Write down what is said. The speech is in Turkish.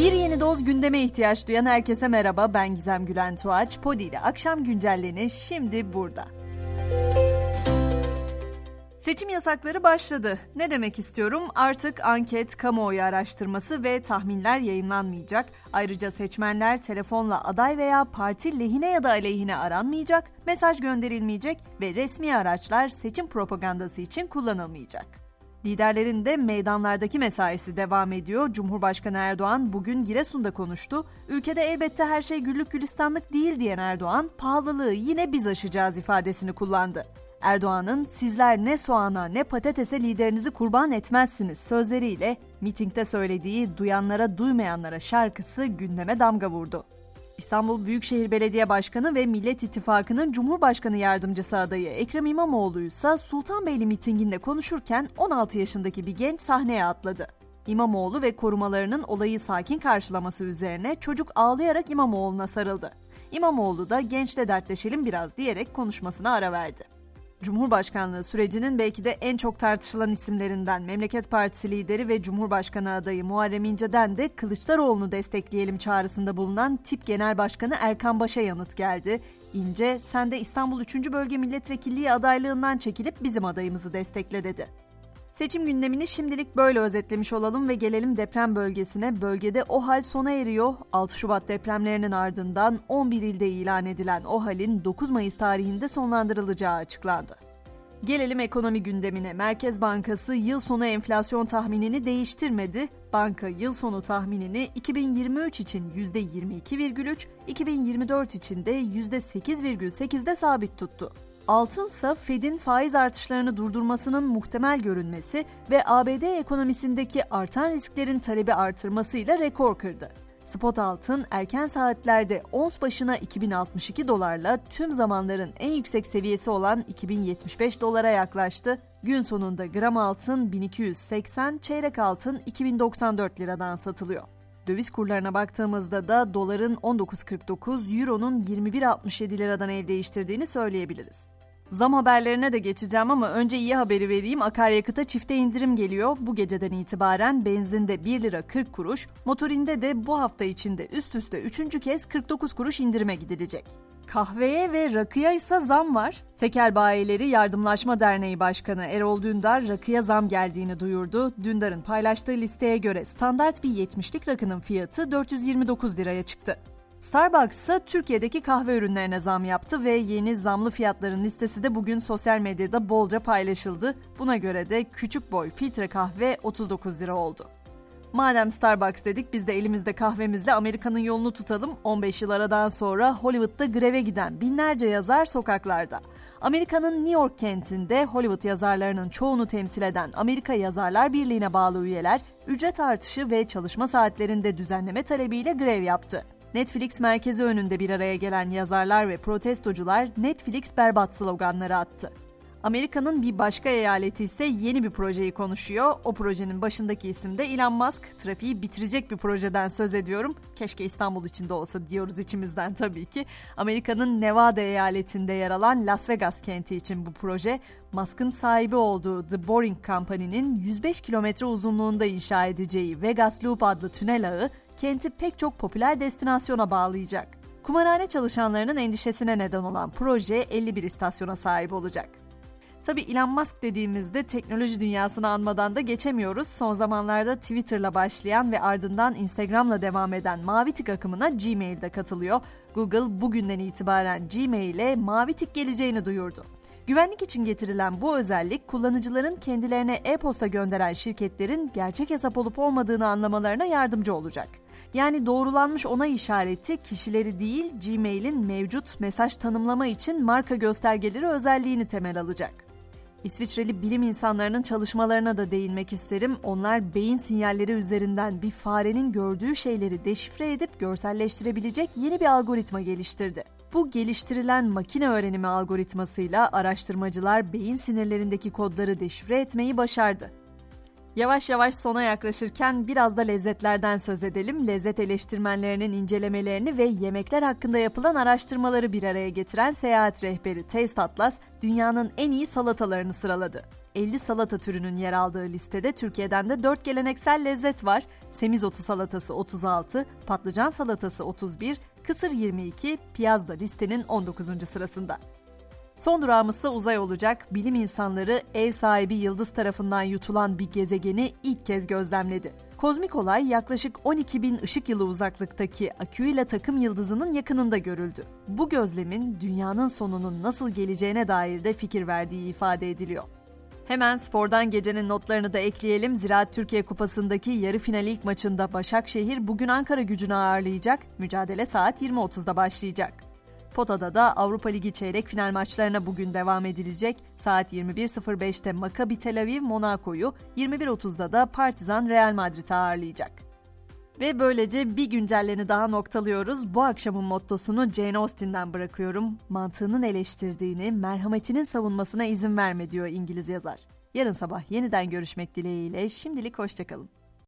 Bir yeni doz gündeme ihtiyaç duyan herkese merhaba. Ben Gizem Gülen Tuğaç. Podi ile akşam güncelleni şimdi burada. Seçim yasakları başladı. Ne demek istiyorum? Artık anket, kamuoyu araştırması ve tahminler yayınlanmayacak. Ayrıca seçmenler telefonla aday veya parti lehine ya da aleyhine aranmayacak, mesaj gönderilmeyecek ve resmi araçlar seçim propagandası için kullanılmayacak. Liderlerin de meydanlardaki mesaisi devam ediyor. Cumhurbaşkanı Erdoğan bugün Giresun'da konuştu. Ülkede elbette her şey güllük gülistanlık değil diyen Erdoğan, pahalılığı yine biz aşacağız ifadesini kullandı. Erdoğan'ın sizler ne soğana ne patatese liderinizi kurban etmezsiniz sözleriyle mitingde söylediği duyanlara duymayanlara şarkısı gündeme damga vurdu. İstanbul Büyükşehir Belediye Başkanı ve Millet İttifakı'nın Cumhurbaşkanı Yardımcısı adayı Ekrem İmamoğlu ise Sultanbeyli mitinginde konuşurken 16 yaşındaki bir genç sahneye atladı. İmamoğlu ve korumalarının olayı sakin karşılaması üzerine çocuk ağlayarak İmamoğlu'na sarıldı. İmamoğlu da gençle dertleşelim biraz diyerek konuşmasına ara verdi. Cumhurbaşkanlığı sürecinin belki de en çok tartışılan isimlerinden Memleket Partisi lideri ve Cumhurbaşkanı adayı Muharrem İnce'den de Kılıçdaroğlu'nu destekleyelim çağrısında bulunan tip genel başkanı Erkan Baş'a yanıt geldi. İnce, sen de İstanbul 3. Bölge Milletvekilliği adaylığından çekilip bizim adayımızı destekle dedi. Seçim gündemini şimdilik böyle özetlemiş olalım ve gelelim deprem bölgesine. Bölgede o hal sona eriyor. 6 Şubat depremlerinin ardından 11 ilde ilan edilen o halin 9 Mayıs tarihinde sonlandırılacağı açıklandı. Gelelim ekonomi gündemine. Merkez Bankası yıl sonu enflasyon tahminini değiştirmedi. Banka yıl sonu tahminini 2023 için %22,3, 2024 için de %8,8'de sabit tuttu. Altınsa Fed'in faiz artışlarını durdurmasının muhtemel görünmesi ve ABD ekonomisindeki artan risklerin talebi artırmasıyla rekor kırdı. Spot altın erken saatlerde ons başına 2062 dolarla tüm zamanların en yüksek seviyesi olan 2075 dolara yaklaştı. Gün sonunda gram altın 1280, çeyrek altın 2094 liradan satılıyor. Döviz kurlarına baktığımızda da doların 19.49, euronun 21.67 liradan el değiştirdiğini söyleyebiliriz. Zam haberlerine de geçeceğim ama önce iyi haberi vereyim. Akaryakıta çifte indirim geliyor. Bu geceden itibaren benzinde 1 lira 40 kuruş, motorinde de bu hafta içinde üst üste 3. kez 49 kuruş indirime gidilecek. Kahveye ve rakıya ise zam var. Tekel Bayileri Yardımlaşma Derneği Başkanı Erol Dündar rakıya zam geldiğini duyurdu. Dündar'ın paylaştığı listeye göre standart bir 70'lik rakının fiyatı 429 liraya çıktı. Starbucks Türkiye'deki kahve ürünlerine zam yaptı ve yeni zamlı fiyatların listesi de bugün sosyal medyada bolca paylaşıldı. Buna göre de küçük boy filtre kahve 39 lira oldu. Madem Starbucks dedik biz de elimizde kahvemizle Amerika'nın yolunu tutalım. 15 yıl aradan sonra Hollywood'da greve giden binlerce yazar sokaklarda. Amerika'nın New York kentinde Hollywood yazarlarının çoğunu temsil eden Amerika Yazarlar Birliği'ne bağlı üyeler ücret artışı ve çalışma saatlerinde düzenleme talebiyle grev yaptı. Netflix merkezi önünde bir araya gelen yazarlar ve protestocular Netflix berbat sloganları attı. Amerika'nın bir başka eyaleti ise yeni bir projeyi konuşuyor. O projenin başındaki isim de Elon Musk. Trafiği bitirecek bir projeden söz ediyorum. Keşke İstanbul içinde olsa diyoruz içimizden tabii ki. Amerika'nın Nevada eyaletinde yer alan Las Vegas kenti için bu proje, Musk'ın sahibi olduğu The Boring Company'nin 105 kilometre uzunluğunda inşa edeceği Vegas Loop adlı tünel ağı kenti pek çok popüler destinasyona bağlayacak. Kumarhane çalışanlarının endişesine neden olan proje 51 istasyona sahip olacak. Tabi Elon Musk dediğimizde teknoloji dünyasını anmadan da geçemiyoruz. Son zamanlarda Twitter'la başlayan ve ardından Instagram'la devam eden mavi tik akımına Gmail'de katılıyor. Google bugünden itibaren Gmail'e mavi tik geleceğini duyurdu. Güvenlik için getirilen bu özellik kullanıcıların kendilerine e-posta gönderen şirketlerin gerçek hesap olup olmadığını anlamalarına yardımcı olacak. Yani doğrulanmış onay işareti kişileri değil Gmail'in mevcut mesaj tanımlama için marka göstergeleri özelliğini temel alacak. İsviçreli bilim insanlarının çalışmalarına da değinmek isterim. Onlar beyin sinyalleri üzerinden bir farenin gördüğü şeyleri deşifre edip görselleştirebilecek yeni bir algoritma geliştirdi. Bu geliştirilen makine öğrenimi algoritmasıyla araştırmacılar beyin sinirlerindeki kodları deşifre etmeyi başardı. Yavaş yavaş sona yaklaşırken biraz da lezzetlerden söz edelim. Lezzet eleştirmenlerinin incelemelerini ve yemekler hakkında yapılan araştırmaları bir araya getiren seyahat rehberi Taste Atlas, dünyanın en iyi salatalarını sıraladı. 50 salata türünün yer aldığı listede Türkiye'den de 4 geleneksel lezzet var. Semizotu salatası 36, patlıcan salatası 31, kısır 22, piyaz da listenin 19. sırasında. Son durağımız uzay olacak. Bilim insanları ev sahibi yıldız tarafından yutulan bir gezegeni ilk kez gözlemledi. Kozmik olay yaklaşık 12 bin ışık yılı uzaklıktaki Aküila takım yıldızının yakınında görüldü. Bu gözlemin dünyanın sonunun nasıl geleceğine dair de fikir verdiği ifade ediliyor. Hemen spordan gecenin notlarını da ekleyelim. Ziraat Türkiye Kupası'ndaki yarı final ilk maçında Başakşehir bugün Ankara gücünü ağırlayacak. Mücadele saat 20.30'da başlayacak. Pota'da da Avrupa Ligi çeyrek final maçlarına bugün devam edilecek. Saat 21.05'te Maccabi Tel Aviv Monaco'yu, 21.30'da da Partizan Real Madrid'i ağırlayacak. Ve böylece bir güncelleni daha noktalıyoruz. Bu akşamın mottosunu Jane Austen'den bırakıyorum. Mantığının eleştirdiğini, merhametinin savunmasına izin verme diyor İngiliz yazar. Yarın sabah yeniden görüşmek dileğiyle şimdilik hoşçakalın.